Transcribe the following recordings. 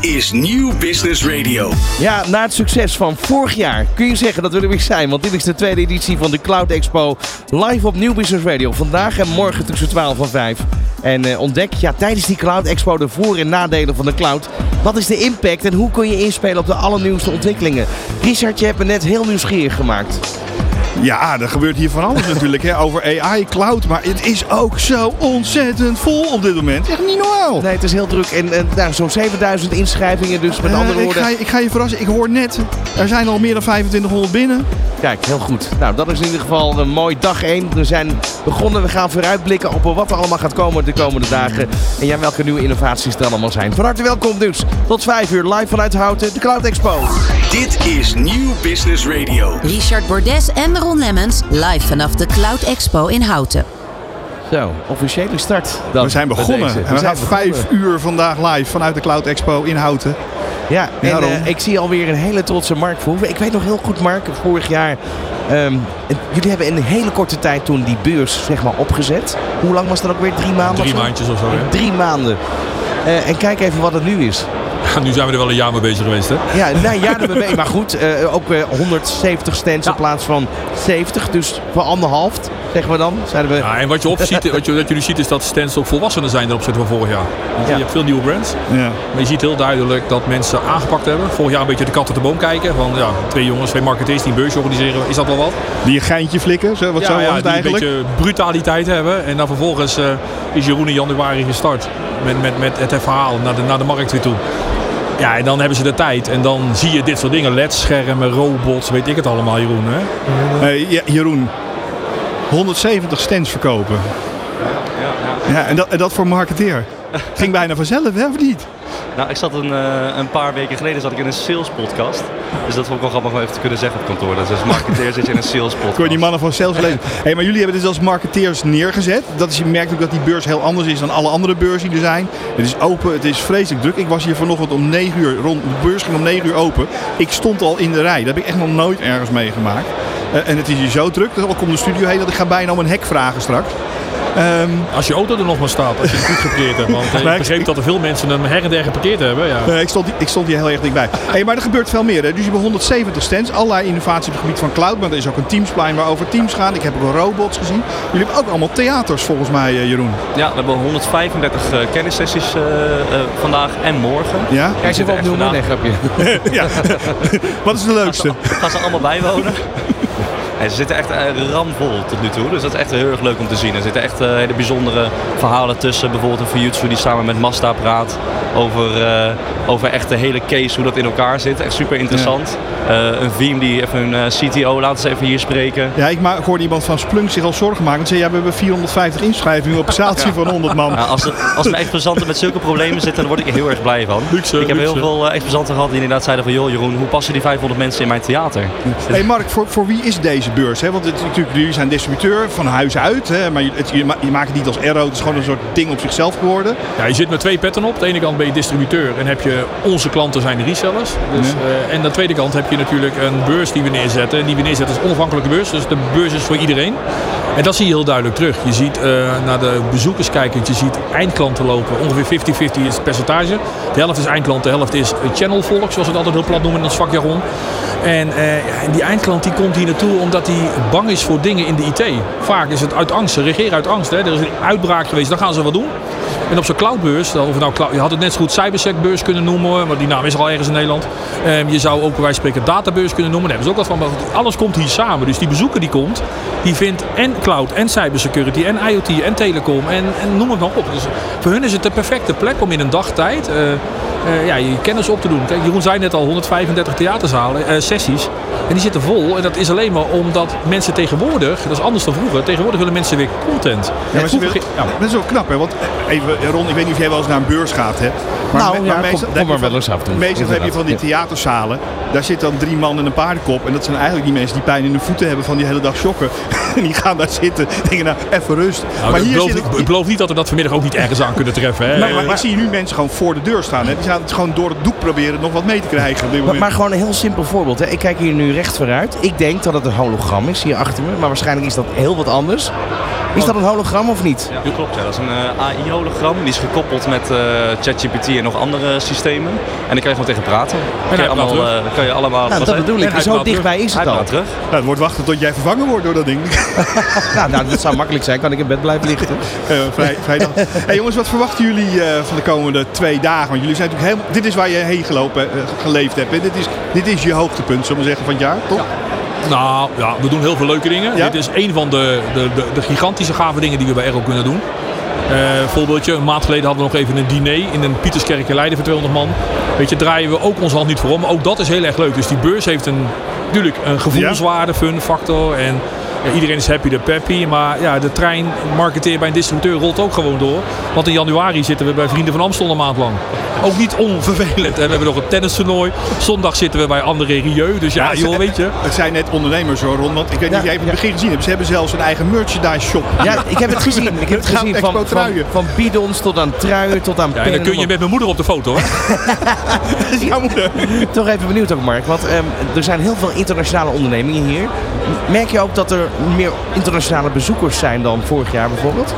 Is Nieuw Business Radio. Ja, na het succes van vorig jaar kun je zeggen dat we er weer zijn. Want dit is de tweede editie van de Cloud Expo live op Nieuw Business Radio. Vandaag en morgen tussen 12 en 5. En eh, ontdek ja, tijdens die Cloud Expo de voor- en nadelen van de cloud. Wat is de impact en hoe kun je inspelen op de allernieuwste ontwikkelingen? Richard, je hebt me net heel nieuwsgierig gemaakt. Ja, er gebeurt hier van alles natuurlijk hè, over AI, cloud. Maar het is ook zo ontzettend vol op dit moment. Echt niet normaal. Nee, het is heel druk. En, en nou, zo'n 7000 inschrijvingen, dus met Eh, andere ik, woorden. ga, ik ga je verrassen. Ik hoor net, er zijn al meer dan 2500 binnen. Kijk, heel goed. Nou, dat is in ieder geval een mooi dag 1. We zijn begonnen. We gaan vooruitblikken op wat er allemaal gaat komen de komende dagen. En ja, welke nieuwe innovaties er allemaal zijn. Van harte welkom dus. Tot 5 uur live vanuit Houten, de Cloud Expo. Dit is Nieuw Business Radio. Richard Bordes en Ron Lemmens live vanaf de Cloud Expo in Houten. Zo, officiële start. Dan We zijn begonnen. deze. En we zijn gaan begonnen. vijf uur vandaag live vanuit de Cloud Expo in Houten. Ja, en eh, ik zie alweer een hele trotse Mark Verhoeven. Ik weet nog heel goed, Mark, vorig jaar. ehm, jullie hebben in een hele korte tijd toen die beurs zeg maar, opgezet. Hoe lang was dat ook weer? Drie maanden? Drie of zo? maandjes of zo? Drie maanden. Eh, en kijk even wat het nu is. Nu zijn we er wel een jaar mee bezig geweest, hè? Ja, nou ja, ben ik. Maar goed, eh, ook weer 170 stands in plaats van 70. Dus voor anderhalf, zeggen we dan. Zeiden we, Ja, en wat je, opziet, wat, je, wat je nu ziet is dat stands ook volwassener zijn ten opzichte van vorig jaar. Want Ja. Je hebt veel nieuwe brands. Ja. Maar je ziet heel duidelijk dat mensen aangepakt hebben. Vorig jaar een beetje de kat uit de boom kijken. Van ja, twee jongens, twee marketeers die een beursje organiseren. Is dat wel wat? Die een geintje flikken, zo, wat zo was ja, die eigenlijk. een beetje brutaliteit hebben. En dan vervolgens eh, is Jeroen in januari gestart. Met, met, met het verhaal naar de, naar de markt weer toe. Ja, en dan hebben ze de tijd. En dan zie je dit soort dingen. LED-schermen, robots, weet ik het allemaal, Jeroen. Hè? Eh, ja, Jeroen, 170 stands verkopen. Ja, en, dat, en dat voor marketeer. Ging bijna vanzelf, hè, of niet? Nou, ik zat een, eh, een paar weken geleden zat ik in een sales podcast. Dus dat vond ik wel grappig om even te kunnen zeggen op kantoor. Dat is als marketeer zit je in een sales podcast. Kon je die mannen van sales lezen. Hey, maar jullie hebben dit als marketeers neergezet. Dat is, je merkt ook dat die beurs heel anders is dan alle andere beurzen die er zijn. Het is open, het is vreselijk druk. Ik was hier vanochtend om 9 uur, rond, de beurs ging om 9 uur open. Ik stond al in de rij. Dat heb ik echt nog nooit ergens meegemaakt. Eh, en het is hier zo druk, dat ik om de studio heen, dat ik ga bijna om een hek vragen straks. Ehm, Als je auto er nog maar staat, als je het goed geparkeerd hebt. Want eh, ik begreep dat er veel mensen hem her en der geparkeerd hebben. Ja. Eh, ik, stond, ik stond hier heel erg dichtbij. Hey, maar er gebeurt veel meer. Hè? Dus je hebt 170 stands. Allerlei innovatie op het gebied van cloud. Maar er is ook een Teamsplein waar over teams gaan. Ik heb ook robots gezien. Jullie hebben ook allemaal theaters volgens mij, eh, Jeroen. Ja, we hebben 135 eh, kennissessies eh, eh, vandaag en morgen. Ja? Kijk ze wel echt opnieuw vandaag. nee, grapje. ja. Wat is de leukste? Gaan ze allemaal bijwonen? Ze zitten echt eh, ramvol tot nu toe. Dus dat is echt heel erg leuk om te zien. Er zitten echt eh, hele bijzondere verhalen tussen. Bijvoorbeeld een Fujitsu die samen met Mazda praat over, eh, over echt de hele case, hoe dat in elkaar zit. Echt super interessant. Een Veeam die even eh, CTO laat eens even hier spreken. Ja, ik, ma- hoorde iemand van Splunk zich al zorgen maken. Want zei, ja, we hebben 450 inschrijvingen op een zaaltje van 100 man. Nou, als, er, als mijn exposanten met zulke problemen zitten, dan word ik er heel erg blij van. Luxe, ik heb luxe. heel veel exposanten gehad die inderdaad zeiden van... joh Jeroen, hoe passen die 500 mensen in mijn theater? Hey Mark, voor, voor wie is deze beurs? Hè? Want het, is natuurlijk, jullie zijn distributeur van huis uit. Hè? Maar je, het, je, ma- je maakt het niet als aero. Het is gewoon een soort ding op zichzelf geworden. Ja, je zit met twee petten op. Aan de ene kant ben je distributeur en heb je onze klanten zijn de resellers. Dus, eh, en aan de tweede kant heb je natuurlijk een beurs die we neerzetten. En die we neerzetten als onafhankelijke beurs. Dus de beurs is voor iedereen. En dat zie je heel duidelijk terug. Je ziet eh, naar de bezoekers kijkend, je ziet eindklanten lopen. Ongeveer 50-50 is het percentage. De helft is eindklant, de helft is channelvolk, zoals we het altijd heel plat noemen in ons vakjargon. En eh, ja, en die eindklant die komt hier naartoe omdat hij bang is voor dingen in de IT. Vaak is het uit angst. Ze uit angst. Hè. Er is een uitbraak geweest, dan gaan ze wat doen. En op zo'n cloudbeurs, of nou je had het net zo goed cybersecbeurs kunnen noemen, maar die naam is al ergens in Nederland. Ehm, je zou ook van spreken databeurs kunnen noemen, daar hebben ze ook wat van. Alles komt hier samen. Dus die bezoeker die komt, die vindt en cloud en cybersecurity en IoT en telecom en, en noem het maar op. Dus voor hun is het de perfecte plek om in een dagtijd eh, eh, ja, je kennis op te doen. Kijk, Jeroen zei net al 135 theaterzalen, eh, sessies. En die zitten vol. En dat is alleen maar omdat mensen tegenwoordig, dat is anders dan vroeger, tegenwoordig willen mensen weer content. Ja, maar ze Vroeger wil- ging- ja. Dat is wel knap, hè? Want eh, even, Ron, ik weet niet of jij wel eens naar een beurs gaat, hè? Maar Nou, me- ja, kom- meestal- kom heb je maar van- wel eens af en toe. Meestal heb je van die theaterzalen. Daar zitten dan drie man en een paardenkop. En dat zijn eigenlijk die mensen die pijn in hun voeten hebben van die hele dag shocken. en die gaan daar zitten. Denken nou, even rust. Nou, maar ik, hier beloof, zit ik, ik beloof niet dat we dat vanmiddag ook niet ergens aan kunnen treffen. Hè? Maar, maar, ik zie nu mensen gewoon voor de deur staan. Hè. Die gaan het gewoon door het doek proberen nog wat mee te krijgen op dit Maar, maar gewoon een heel simpel voorbeeld. Hè. Ik kijk hier nu recht vooruit. Ik denk dat het een hologram is hier achter me. Maar waarschijnlijk is dat heel wat anders. Is dat een hologram of niet? Ja, dat klopt. Ja. Dat is een eh, AI-hologram. Die is gekoppeld met eh, ChatGPT en nog andere systemen. En dan kan je gewoon tegen praten. Dan kan je allemaal, eh, dan kan je allemaal Nou, dat bedoel ik. Zo dichtbij is het al. praat terug. Nou, het wordt wachten tot jij vervangen wordt door dat ding. Nou, nou, dat zou makkelijk zijn. Kan ik in bed blijven lichten? Eh, vrij, vrijdag. Hey jongens, wat verwachten jullie eh, van de komende twee dagen? Want jullie zijn natuurlijk helemaal. Dit is waar je heen gelopen, geleefd hebt. hè? Dit is, dit is je hoogtepunt, zullen we zeggen, van het jaar, toch? Nou ja, we doen heel veel leuke dingen. Ja? Dit is een van de, de, de, de gigantische gave dingen die we bij Ergo kunnen doen. Eh voorbeeldje, een maand geleden hadden we nog even een diner in een Pieterskerk in Leiden voor 200 man. Weet je, draaien we ook onze hand niet voor om. Ook dat is heel erg leuk. Dus die beurs heeft een, natuurlijk een gevoelswaarde, fun factor. En iedereen is happy de peppy. Maar ja, de trein marketeer bij een distributeur rolt ook gewoon door. Want in januari zitten we bij Vrienden van Amstel een maand lang. Ook niet onvervelend. En we hebben nog een tennistoernooi. Zondag zitten we bij André Rieu. Dus ja, joh, zijn- weet je. Het zijn net ondernemers hoor, Ron. Want ik weet niet of jij het in het begin gezien hebt. Ze hebben zelfs een eigen merchandise shop. Ja, ik heb het gezien. Ik heb het gezien van, van, truien. van bidons tot aan truien tot aan Ja, en dan kun je met mijn moeder op de foto. Hoor. Dat is jouw moeder. Toch even benieuwd ook, Mark. Want ehm, er zijn heel veel internationale ondernemingen hier. Merk je ook dat er meer internationale bezoekers zijn dan vorig jaar bijvoorbeeld?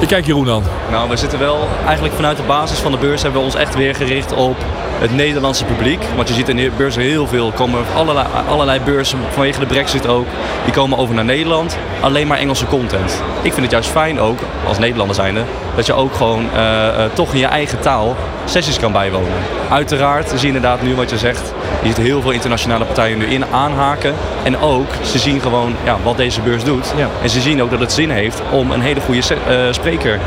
Ik kijk Jeroen aan. Nou, we zitten wel eigenlijk vanuit de basis van de beurs hebben we ons echt weer gericht op het Nederlandse publiek. Want je ziet in de beurs heel veel komen allerlei, allerlei beurzen vanwege de brexit ook. Die komen over naar Nederland. Alleen maar Engelse content. Ik vind het juist fijn ook, als Nederlander zijnde, dat je ook gewoon eh, eh, toch in je eigen taal sessies kan bijwonen. Uiteraard zie je inderdaad nu wat je zegt. Je ziet heel veel internationale partijen nu in aanhaken. En ook, ze zien gewoon ja, wat deze beurs doet. Ja. En ze zien ook dat het zin heeft om een hele goede eh, spreker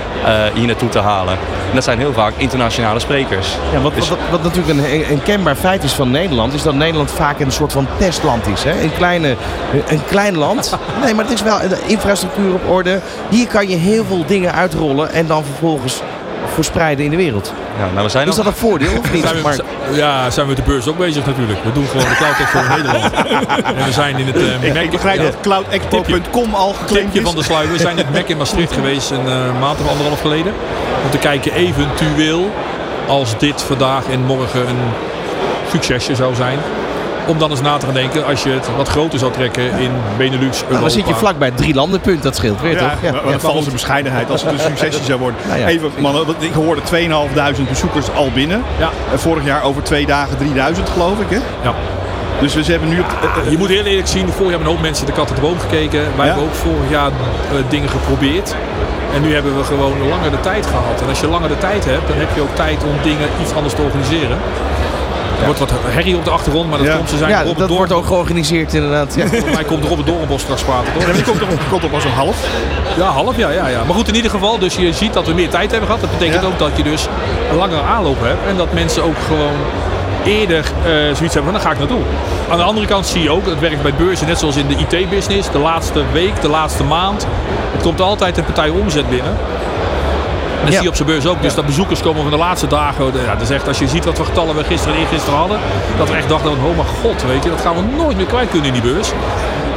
hier naartoe te halen. En dat zijn heel vaak internationale sprekers. Ja, wat, Dus- wat, wat natuurlijk een, een kenbaar feit is van Nederland, is dat Nederland vaak een soort van testland is. Hè? Een, kleine, een klein land. Nee, maar het is wel de infrastructuur op orde. Hier kan je heel veel dingen uitrollen en dan vervolgens verspreiden in de wereld. ja, nou, we zijn Is nog- dat een voordeel of niet, Zijn we, ja, zijn we met de beurs ook bezig natuurlijk. We doen gewoon de Cloud Expo in Nederland. En we zijn in het eh, Ik, Mac- ik begrijp ja, dat cloudexpo.com al geclaimd is. van de sluier. We zijn in het Mac in Maastricht geweest een eh, maand of anderhalf geleden. Om te kijken eventueel als dit vandaag en morgen een succesje zou zijn. Om dan eens na te gaan denken als je het wat groter zou trekken in Benelux, Europa. Nou, dan zit je vlakbij het drie landenpunt, dat scheelt weer Ja, toch? maar een valse bescheidenheid als het een succesje zou worden. Nou ja. Even, mannen, ik hoorde 2.500 bezoekers al binnen. Ja. En vorig jaar over twee dagen 3000 geloof ik. Hè? Ja. Dus we hebben nu op de- eh, Je moet heel eerlijk zien, vorig jaar hebben een hoop mensen de kat uit de boom gekeken. Wij Ja. hebben ook vorig jaar eh, dingen geprobeerd. En nu hebben we gewoon langer de tijd gehad. En als je langer de tijd hebt, dan heb je ook tijd om dingen iets anders te organiseren. Er wordt wat herrie op de achtergrond, maar dat Ja. komt ze zijn. Ja, Robert dat Door- wordt ook georganiseerd inderdaad. Ja. Volgens mij komt Robert Doornbos straks praten, toch? Ja, die komt, op, komt op als een half. Ja, half, ja, ja, ja. Maar goed, in ieder geval, dus je ziet dat we meer tijd hebben gehad. Dat betekent Ja. ook dat je dus een langere aanloop hebt. En dat mensen ook gewoon eerder eh, zoiets hebben van, dan ga ik naartoe. Aan de andere kant zie je ook, het werkt bij beurzen net zoals in de IT-business. De laatste week, de laatste maand. Het komt altijd een partij omzet binnen. En dat Ja. zie je op zijn beurs ook. Dus dat bezoekers komen van de laatste dagen. Ja, dat is echt, als je ziet wat voor getallen we gisteren en eergisteren hadden. Dat we echt dachten, van, oh mijn god, weet je, dat gaan we nooit meer kwijt kunnen in die beurs.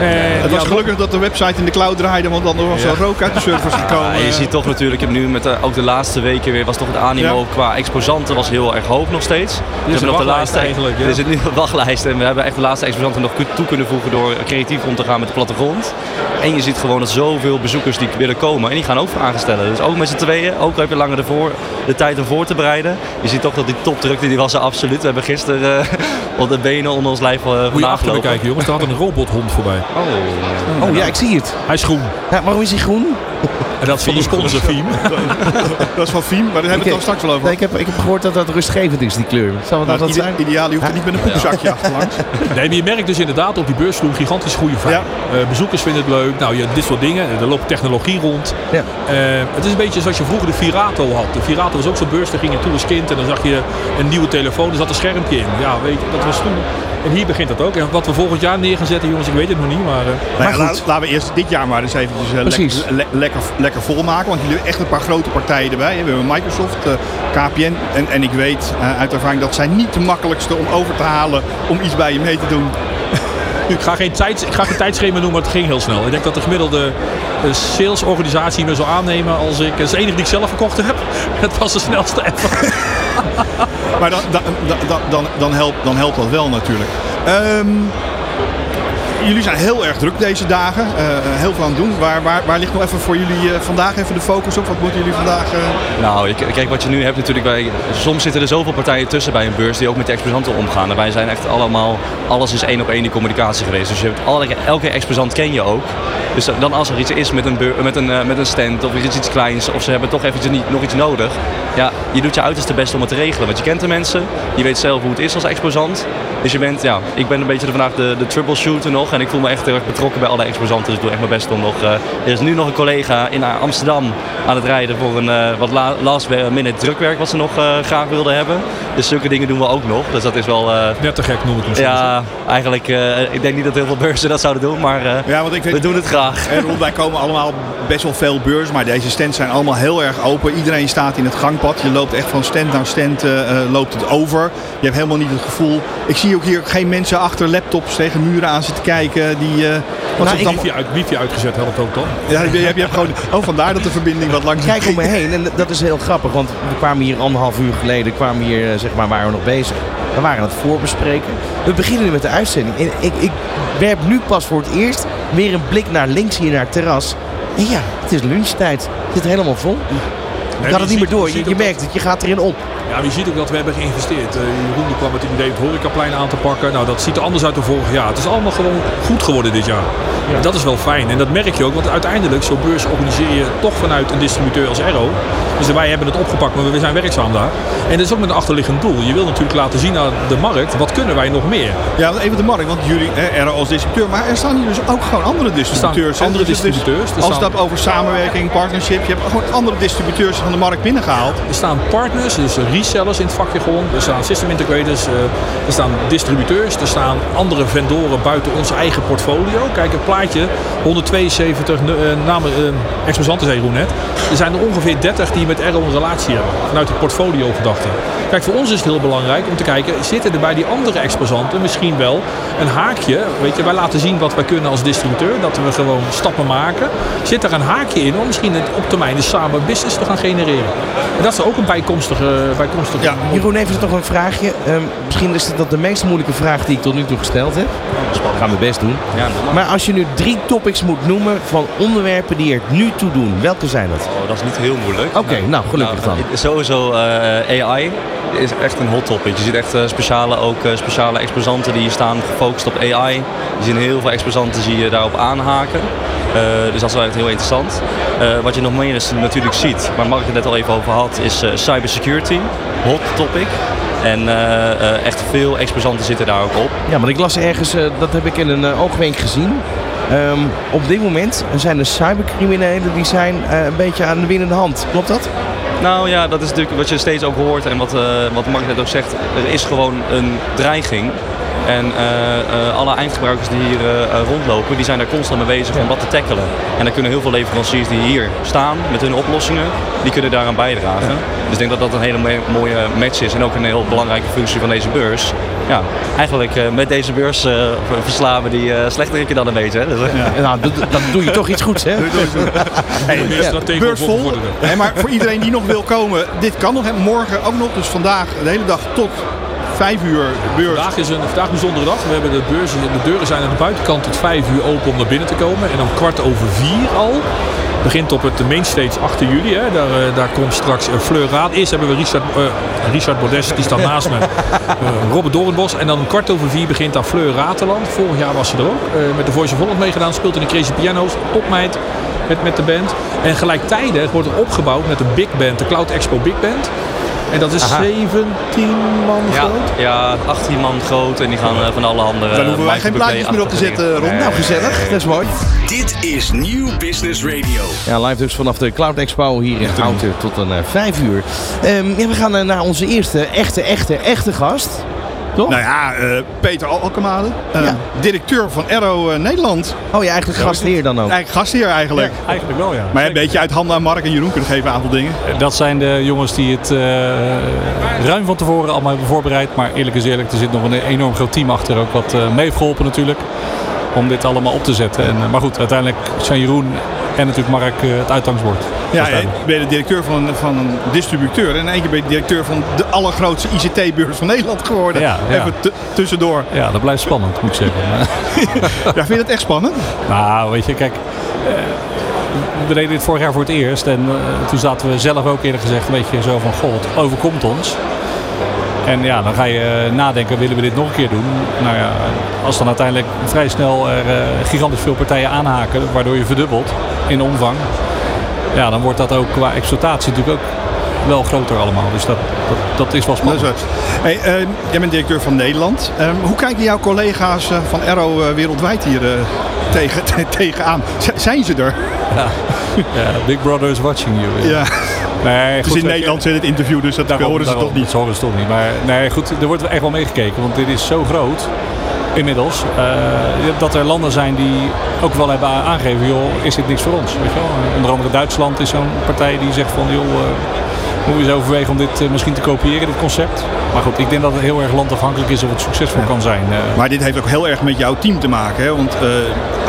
En, Het was ja, gelukkig dat de website in de cloud draaide, want dan was er rook uit de servers gekomen. Ja, je ziet toch natuurlijk, ik heb nu met de, ook de laatste weken weer, was toch het animo Ja. qua exposanten was heel erg hoog nog steeds. We een hebben nog de laatste, eigenlijk, ja. Er zit nu een wachtlijst en we hebben echt de laatste exposanten nog toe kunnen voegen door creatief om te gaan met de plattegrond. En je ziet gewoon dat zoveel bezoekers die willen komen en die gaan ook vragen stellen. Dus ook met z'n tweeën, ook heb je langer ervoor, de tijd om voor te bereiden. Je ziet toch dat die topdrukte, die was er absoluut. We hebben gisteren eh, op de benen onder ons lijf uh, Moet je vandaan achter gelopen. kijken, jongens. Daar had een robothond voorbij. Oh ja, ik zie het. Hij is groen. Ja, waarom is hij groen? En dat is van de sponsor Fiem. Dat is van Fiem, maar daar hebben we het dan straks wel over. Nee, ik, heb, ik heb gehoord dat dat rustgevend is, die kleur. Zou Nou, dat dat ide- zijn? ideaal, je hoeft er niet met een poepzakje achterlangs. Nee, maar je merkt dus inderdaad op die beursvloer een gigantisch goede. Ja. Eh, bezoekers vinden het leuk. Nou, je, dit soort dingen. Er loopt technologie rond. Ja. Eh, het is een beetje zoals je vroeger de Virato had. De Virato was ook zo'n beurs. Daar ging je toe als kind en dan zag je een nieuwe telefoon. Er zat een schermpje in. Ja, weet je, dat was toen. En hier begint dat ook. En wat we volgend jaar neer gaan zetten, jongens, ik weet het nog niet. Maar eh, Nou ja, goed. laat- laten we eerst dit jaar maar eens eventjes eh, lekker, le- lekker, lekker volmaken. Want jullie hebben echt een paar grote partijen erbij. hè. We hebben Microsoft, eh, KPN. En, en ik weet eh, uit ervaring dat zijn niet de makkelijkste om over te halen om iets bij je mee te doen. Ik ga geen, tijd, ik ga geen tijdschema noemen, maar het ging heel snel. Ik denk dat de gemiddelde eh, salesorganisatie me zou aannemen als ik... Het is enige die ik zelf verkocht heb. Het was de snelste ever. Maar dan, dan, dan, dan, helpt, dan helpt dat wel natuurlijk. Ehm, jullie zijn heel erg druk deze dagen. Eh, heel veel aan het doen. Waar, waar, waar ligt nog even voor jullie eh, vandaag even de focus op? Wat moeten jullie vandaag... eh, Nou, kijk, wat je nu hebt natuurlijk bij... Soms zitten er zoveel partijen tussen bij een beurs die ook met de exposanten omgaan. Wij zijn echt allemaal... Alles is één op één die communicatie geweest. Dus je hebt alle, elke exposant ken je ook. Dus dan als er iets is met een, met een, eh, met een stand of iets, iets kleins... of ze hebben toch eventjes niet, nog iets nodig... Ja, je doet je uiterste best om het te regelen. Want je kent de mensen. Je weet zelf hoe het is als exposant. Dus je bent, ja, ik ben een beetje vandaag de, de troubleshooter nog. En ik voel me echt heel erg betrokken bij alle exposanten. Dus ik doe echt mijn best om nog... eh, er is nu nog een collega in Amsterdam aan het rijden voor een eh, wat la- last minute drukwerk wat ze nog eh, graag wilden hebben. Dus zulke dingen doen we ook nog. Dus dat is wel... eh, Net te gek noem ik soms. ja, eigenlijk, eh, ik denk niet dat heel veel beurzen dat zouden doen, maar eh, Ja, want ik weet- we doen het graag. En rond, wij komen allemaal best wel veel beurs, maar deze stands zijn allemaal heel erg open. Iedereen staat in het gangpad. Je loopt echt van stand naar stand, loopt het over. Je hebt helemaal niet het gevoel. Ik zie ook hier geen mensen achter laptops tegen muren aan zitten kijken. Die, eh, wat Nou, dan, Wifi, uit, wifi uitgezet helpt ook dan. ja, je, hebt, je hebt gewoon, oh, vandaar dat de verbinding wat langzaam Kijk om me heen en dat is heel grappig, want we kwamen hier anderhalf uur geleden, kwamen hier, eh, zeg maar, waren we nog bezig. We waren aan het voorbespreken. We beginnen nu met de uitzending. En ik, ik werp nu pas voor het eerst weer een blik naar links hier naar het terras. En ja, het is lunchtijd. Het zit helemaal vol. Ik je gaat het niet meer door. je Je, merkt het, je gaat erin op. Ja, je ziet ook dat we hebben geïnvesteerd. Eh, Jeroen die kwam met het idee het horecaplein aan te pakken. Nou, dat ziet er anders uit dan vorig jaar. Het is allemaal gewoon goed geworden dit jaar. En dat is wel fijn. En dat merk je ook, want uiteindelijk, zo'n beurs organiseer je toch vanuit een distributeur als Arrow. Dus wij hebben het opgepakt, maar we zijn werkzaam daar. En dat is ook met een achterliggend doel. Je wil natuurlijk laten zien aan de markt, wat kunnen wij nog meer? Ja, even de markt, want jullie hè, er als distributeur, maar er staan hier dus ook gewoon andere distributeurs. andere Dus distributeurs. Als het gaat over samenwerking, partnership, je hebt gewoon andere distributeurs van de markt binnengehaald. Er staan partners, dus resellers in het vakjargon. Er staan system integrators, eh, er staan distributeurs. Er staan andere vendoren buiten ons eigen portfolio. Kijk, een plaatje, 172 nu- eh, namen, eh, exposanten zei Jeroen net. Er zijn er ongeveer 30 die met Arrow een relatie hebben. Vanuit de portfolio gedachte. Kijk, voor ons is het heel belangrijk om te kijken, zitten er bij die andere exposanten misschien wel een haakje. Weet je, wij laten zien wat wij kunnen als distributeur. Dat we gewoon stappen maken. Zit er een haakje in om misschien het op termijn dus samen business te gaan genereren. En dat is ook een bijkomstige... bijkomstige Ja, Jeroen, even nog een vraagje. Ehm, misschien is dat de meest moeilijke vraag die ik tot nu toe gesteld heb. Ik ga mijn best doen. Ja, Maar als je nu drie topics moet noemen van onderwerpen die er nu toe doen, welke zijn dat? Oh, dat is niet heel moeilijk. Oké, nou, gelukkig dan. Sowieso eh, AI is echt een hot topic. Je ziet echt eh, speciale, ook, eh, speciale exposanten die staan gefocust op AI. Je ziet heel veel exposanten zie je daarop aanhaken. Eh, dus dat is wel heel interessant. Wat je nog meer is, natuurlijk ziet, waar Mark het net al even over had, is cybersecurity. Hot topic. En echt veel exposanten zitten daar ook op. Ja, want ik las ergens, dat heb ik in een oogwenk gezien. Ehm, op dit moment zijn de cybercriminelen die zijn een beetje aan de winnende hand. Klopt dat? Nou ja, dat is natuurlijk wat je steeds ook hoort en wat, eh wat Mark net ook zegt. Er is gewoon een dreiging. En eh, eh, alle eindgebruikers die hier rondlopen, die zijn daar constant mee bezig om wat te tackelen. En dan kunnen heel veel leveranciers die hier staan met hun oplossingen, die kunnen daaraan bijdragen. Dus ik denk dat dat een hele mooie match is en ook een heel belangrijke functie van deze beurs. Ja, eigenlijk eh, met deze beurs eh, verslaan we die uh, slechterikken dan een beetje. Hè? Dus, eh, Ja, nou, dat, dat doe je toch iets goeds, hè? meer strategisch Beurs vol. bevorderen. Hè, maar voor iedereen die nog wil komen, dit kan nog. Hè. Morgen ook nog, dus vandaag de hele dag tot 5 uur beurs. Vandaag is een, vandaag een bijzondere dag. We hebben de, beurzen, de deuren zijn aan de buitenkant tot 5 uur open om naar binnen te komen. En om kwart over vier al begint op het mainstage 8 juli. Hè. Daar, eh, daar komt straks een Fleur Raad. Eerst hebben we Richard, eh, Richard Bordes, die staat naast me. Eh, Robert Doornbos. En dan kwart over vier begint daar Fleur Rateland. Vorig jaar was ze er ook. eh, met de Voice of Holland meegedaan. Speelt in de Crazy Piano's. Topmeid met, met de band. En gelijktijdig wordt er opgebouwd met een big band. De Cloud Expo Big Band. En dat is Aha. 17 man ja, groot. ja, 18 man groot en die gaan eh, van alle andere... Dan hoeven wij geen plaatjes meer op te zetten, Ron. Nou, gezellig. Dat is mooi. Dit is Nieuw Business Radio. Ja, live dus vanaf de Cloud Expo hier in Houten tot een 5 uur. Ehm, ja, we gaan eh, naar onze eerste echte, echte, echte gast. Toch? Nou ja, eh, Peter Al- Alkemade, eh, Ja. directeur van Aero eh, Nederland. Oh ja, eigenlijk gastheer dan ook. Eigenlijk gastheer eigenlijk. Eigenlijk wel, ja. Maar een beetje uit handen aan Mark en Jeroen kunnen geven een aantal dingen. Dat zijn de jongens die het eh, ruim van tevoren allemaal hebben voorbereid. Maar eerlijk is eerlijk, er zit nog een enorm groot team achter ook wat eh, mee heeft geholpen natuurlijk. Om dit allemaal op te zetten. En, maar goed, uiteindelijk zijn Jeroen En natuurlijk Mark uh, het uitgangsbord. Ja, je ben de directeur van, van een distributeur. En in één keer ben je directeur van de allergrootste ICT-beurs van Nederland geworden. Ja, ja. Even tussendoor. Ja, dat blijft spannend, moet ik zeggen. ja, vind je dat echt spannend? Nou, weet je, kijk... Uh, we deden dit vorig jaar voor het eerst. En uh, toen zaten we zelf ook eerder gezegd een beetje zo van... God, het overkomt ons. En ja, dan ga je nadenken, willen we dit nog een keer doen? Nou ja, als dan uiteindelijk vrij snel er uh, gigantisch veel partijen aanhaken, waardoor je verdubbelt in omvang. Ja, dan wordt dat ook qua exploitatie natuurlijk ook wel groter allemaal. Dus dat, dat, dat is wel spannend. Hey, uh, jij bent directeur van Nederland. Uh, hoe kijken jouw collega's uh, van Aero wereldwijd hier tegen, tegenaan? Z zijn ze er? Ja. ja, Big Brother is watching you. Ja. Nee, goed, dus in Nederland zit het interview, dus dat daarom, horen ze daarom, toch niet. Dat horen ze toch niet. Maar nee, goed, er wordt echt wel meegekeken, want dit is zo groot inmiddels. Uh, dat er landen zijn die ook wel hebben aangegeven, joh, is dit niks voor ons. Weet je wel? Onder andere Duitsland is zo'n partij die zegt van, joh, uh, moet je eens overwegen om dit uh, misschien te kopiëren, dit concept. Maar goed, ik denk dat het heel erg landafhankelijk is of het succesvol ja. kan zijn. Maar dit heeft ook heel erg met jouw team te maken. Hè? Want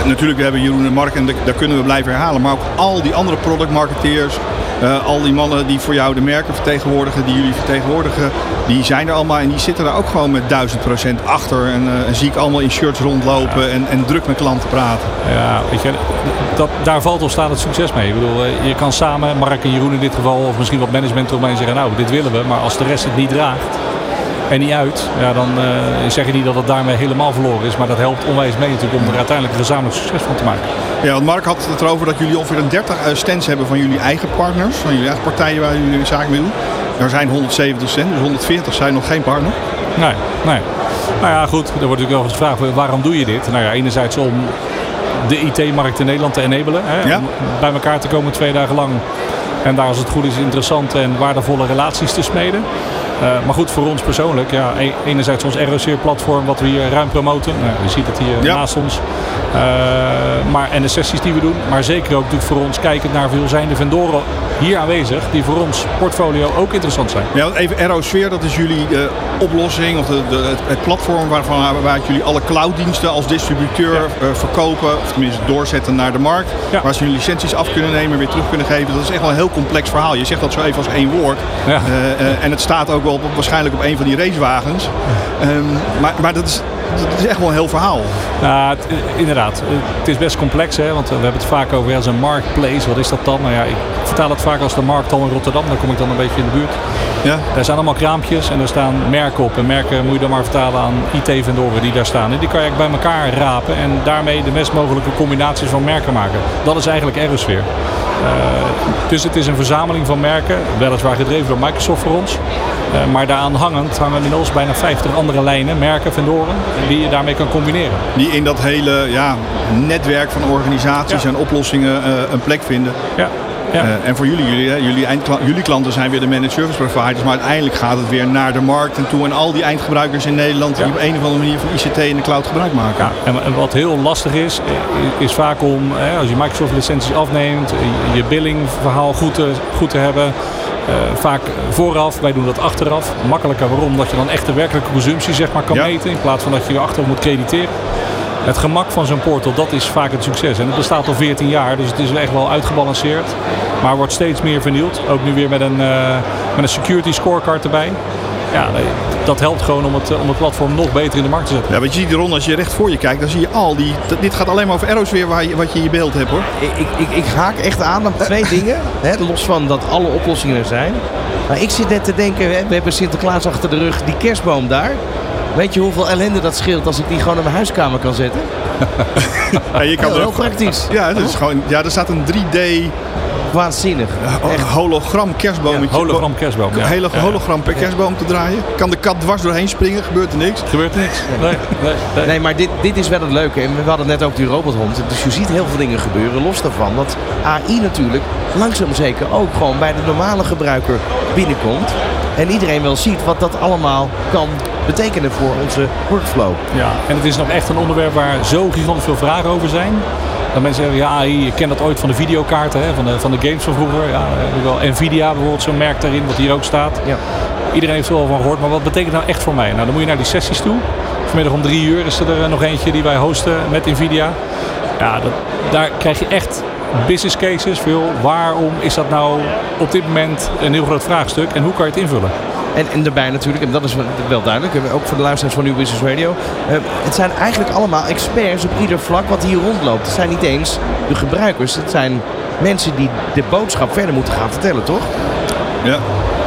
natuurlijk, we hebben Jeroen en Mark en daar kunnen we blijven herhalen. Maar ook al die andere productmarketeers, uh, al die mannen die voor jou de merken vertegenwoordigen, die jullie vertegenwoordigen, die zijn er allemaal en die zitten daar ook gewoon met duizend procent achter. En, uh, zie ik allemaal in shirts rondlopen en, en druk met klanten praten. Ja, weet je, dat, daar valt of staat het succes mee. Ik bedoel, je kan samen, Mark en Jeroen in dit geval, of misschien wat management eromheen zeggen, nou, dit willen we, maar als de rest het niet draagt, en niet uit, ja, dan uh, zeg je niet dat het daarmee helemaal verloren is. Maar dat helpt onwijs mee natuurlijk om er uiteindelijk een gezamenlijk succes van te maken. Ja, want Mark had het erover dat jullie ongeveer een 30 stands hebben van jullie eigen partners. Van jullie eigen partijen waar jullie zaken mee doen. Er zijn 170 stands, dus 140 zijn nog geen partner. Nee, nee. Nou ja, goed. Er wordt natuurlijk wel gevraagd, waarom doe je dit? Nou ja, enerzijds om de IT-markt in Nederland te enabelen. Hè? Ja. Om bij elkaar te komen twee dagen lang. En daar als het goed is interessante en waardevolle relaties te smeden. Uh, maar goed, voor ons persoonlijk, ja, enerzijds ons ROC-platform wat we hier ruim promoten. Nou, je ziet het hier Ja. naast ons. Uh, maar, en de sessies die we doen. Maar zeker ook natuurlijk voor ons kijkend naar veelzijnde vendoren hier aanwezig. Die voor ons portfolio ook interessant zijn. Ja, even Aerosphere, dat is jullie uh, oplossing of de, de, het, platform waarvan waar jullie alle clouddiensten als distributeur ja. verkopen. Of tenminste doorzetten naar de markt. Ja. Waar ze jullie licenties af kunnen nemen, weer terug kunnen geven. Dat is echt wel een heel complex verhaal. Je zegt dat zo even als één woord. Ja. en het staat ook op, waarschijnlijk op een van die racewagens. Um, maar, maar dat is, is echt wel een heel verhaal. Inderdaad. Het is best complex, hè? want we hebben het vaak over als een marketplace. Wat is dat dan? Nou ja, ik vertaal het vaak als de markthal in Rotterdam. Daar kom ik dan een beetje in de buurt. Ja. Daar zijn allemaal kraampjes en er staan merken op. En merken moet je dan maar vertalen aan IT-vendoren die daar staan. En die kan je bij elkaar rapen en daarmee de best mogelijke combinaties van merken maken. Dat is eigenlijk Aerosphere. Uh, dus het is een verzameling van merken, weliswaar gedreven door Microsoft voor ons. Uh, maar daaraan hangend hangen inmiddels bijna 50 andere lijnen, merken, vendoren, die je daarmee kan combineren. Die in dat hele ja, netwerk van organisaties ja. en oplossingen uh, een plek vinden. Ja. Ja. Uh, en voor jullie, jullie, jullie, jullie klanten zijn weer de managed service providers, maar uiteindelijk gaat het weer naar de markt en toe. En al die eindgebruikers in Nederland Ja. die op een of andere manier van ICT in de cloud gebruik maken. Ja, en wat heel lastig is, is vaak om, hè, als je Microsoft licenties afneemt, je billingverhaal goed te, goed te hebben. Uh, vaak vooraf, wij doen dat achteraf. Makkelijker, waarom? Omdat je dan echt de werkelijke consumptie zeg maar, kan Ja. meten in plaats van dat je je achteraf moet crediteren. Het gemak van zo'n portal, dat is vaak het succes. En het bestaat al 14 jaar, dus het is echt wel uitgebalanceerd. Maar wordt steeds meer vernieuwd. Ook nu weer met een, uh, met een security scorecard erbij. Ja, nee, dat helpt gewoon om het, om het platform nog beter in de markt te zetten. Ja, want je ziet Ron, als je recht voor je kijkt, dan zie je al die. Dit gaat alleen maar over arrows weer waar je, wat je in je beeld hebt hoor. Ik, ik, ik, ik haak echt aan op twee dingen. Hè, los van dat alle oplossingen er zijn. Maar ik zit net te denken, hè, we hebben Sinterklaas achter de rug, die kerstboom daar. Weet je hoeveel ellende dat scheelt als ik die gewoon in mijn huiskamer kan zetten? Ja, je kan Heel, heel ook- praktisch. Ja, dat is gewoon, ja, er staat een 3D Waanzinnig. Echt hologram kerstboometje. Hologram kerstboom. Een Ja. hele hologram per kerstboom te draaien. Kan de kat dwars doorheen springen, gebeurt er niks. Gebeurt er niks. Nee, nee, nee. Nee, maar dit, dit is wel het leuke. En we hadden net ook die robothond. Dus je ziet heel veel dingen gebeuren. Los daarvan dat AI natuurlijk langzaam zeker ook gewoon bij de normale gebruiker binnenkomt. En iedereen wel ziet wat dat allemaal kan betekenen voor onze workflow. Ja, en het is nog echt een onderwerp waar zo gigantisch veel vragen over zijn. Dat mensen zeggen, ja, AI, je kent dat ooit van de videokaarten, hè, van, de, van de games van vroeger. Ja, wel. Nvidia bijvoorbeeld, zo'n merk daarin, wat hier ook staat. Ja. Iedereen heeft er wel van gehoord, maar wat betekent nou echt voor mij? Nou, dan moet je naar die sessies toe. Vanmiddag om drie uur is er eh, nog eentje die wij hosten met Nvidia. Ja, dat, daar krijg je echt business cases. Veel, waarom is dat nou op dit moment een heel groot vraagstuk en hoe kan je het invullen? En, en daarbij natuurlijk, en dat is wel- duidelijk, eh, ook voor de luisteraars van New Business Radio. eh, het zijn eigenlijk allemaal experts op ieder vlak wat hier rondloopt. Het zijn niet eens de gebruikers, het zijn mensen die de boodschap verder moeten gaan vertellen, toch? Ja.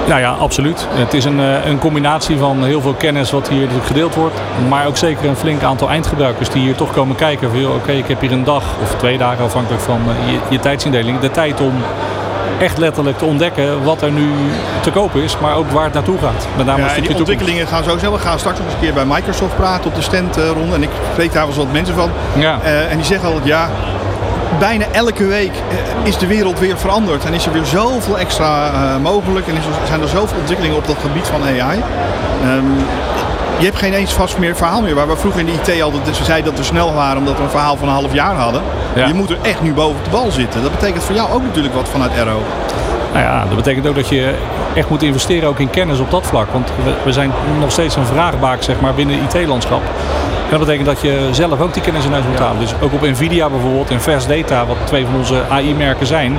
Nou ja, absoluut. Het is een, eh, een combinatie van heel veel kennis wat hier gedeeld wordt. Maar ook zeker een flink aantal eindgebruikers die hier toch komen kijken. Oké, ik heb hier een dag of twee dagen afhankelijk van je, je tijdsindeling. De tijd om echt letterlijk te ontdekken wat er nu te kopen is. Maar ook waar het naartoe gaat. Met name Ja, die toekomst. ontwikkelingen gaan sowieso. We gaan straks nog eens een keer bij Microsoft praten op de standronde. En ik spreek daar wel eens wat mensen van. Ja. Eh, en die zeggen altijd, ja, bijna elke week eh, is de wereld weer veranderd. En is er weer zoveel extra eh, mogelijk. En is er, zijn er zoveel ontwikkelingen op dat gebied van AI. Ehm, je hebt geen eens vast meer verhaal meer. Waar we vroeger in de IT altijd dus we zeiden dat we snel waren omdat we een verhaal van een half jaar hadden. Ja. Je moet er echt nu boven de bal zitten. Dat betekent voor jou ook natuurlijk wat vanuit Arrow. Nou ja, dat betekent ook dat je echt moet investeren ook in kennis op dat vlak. Want we, we zijn nog steeds een vraagbaak zeg maar, binnen het IT-landschap. En dat betekent dat je zelf ook die kennis in huis moet halen. Dus ook op Nvidia bijvoorbeeld en Fast Data, wat twee van onze AI-merken zijn.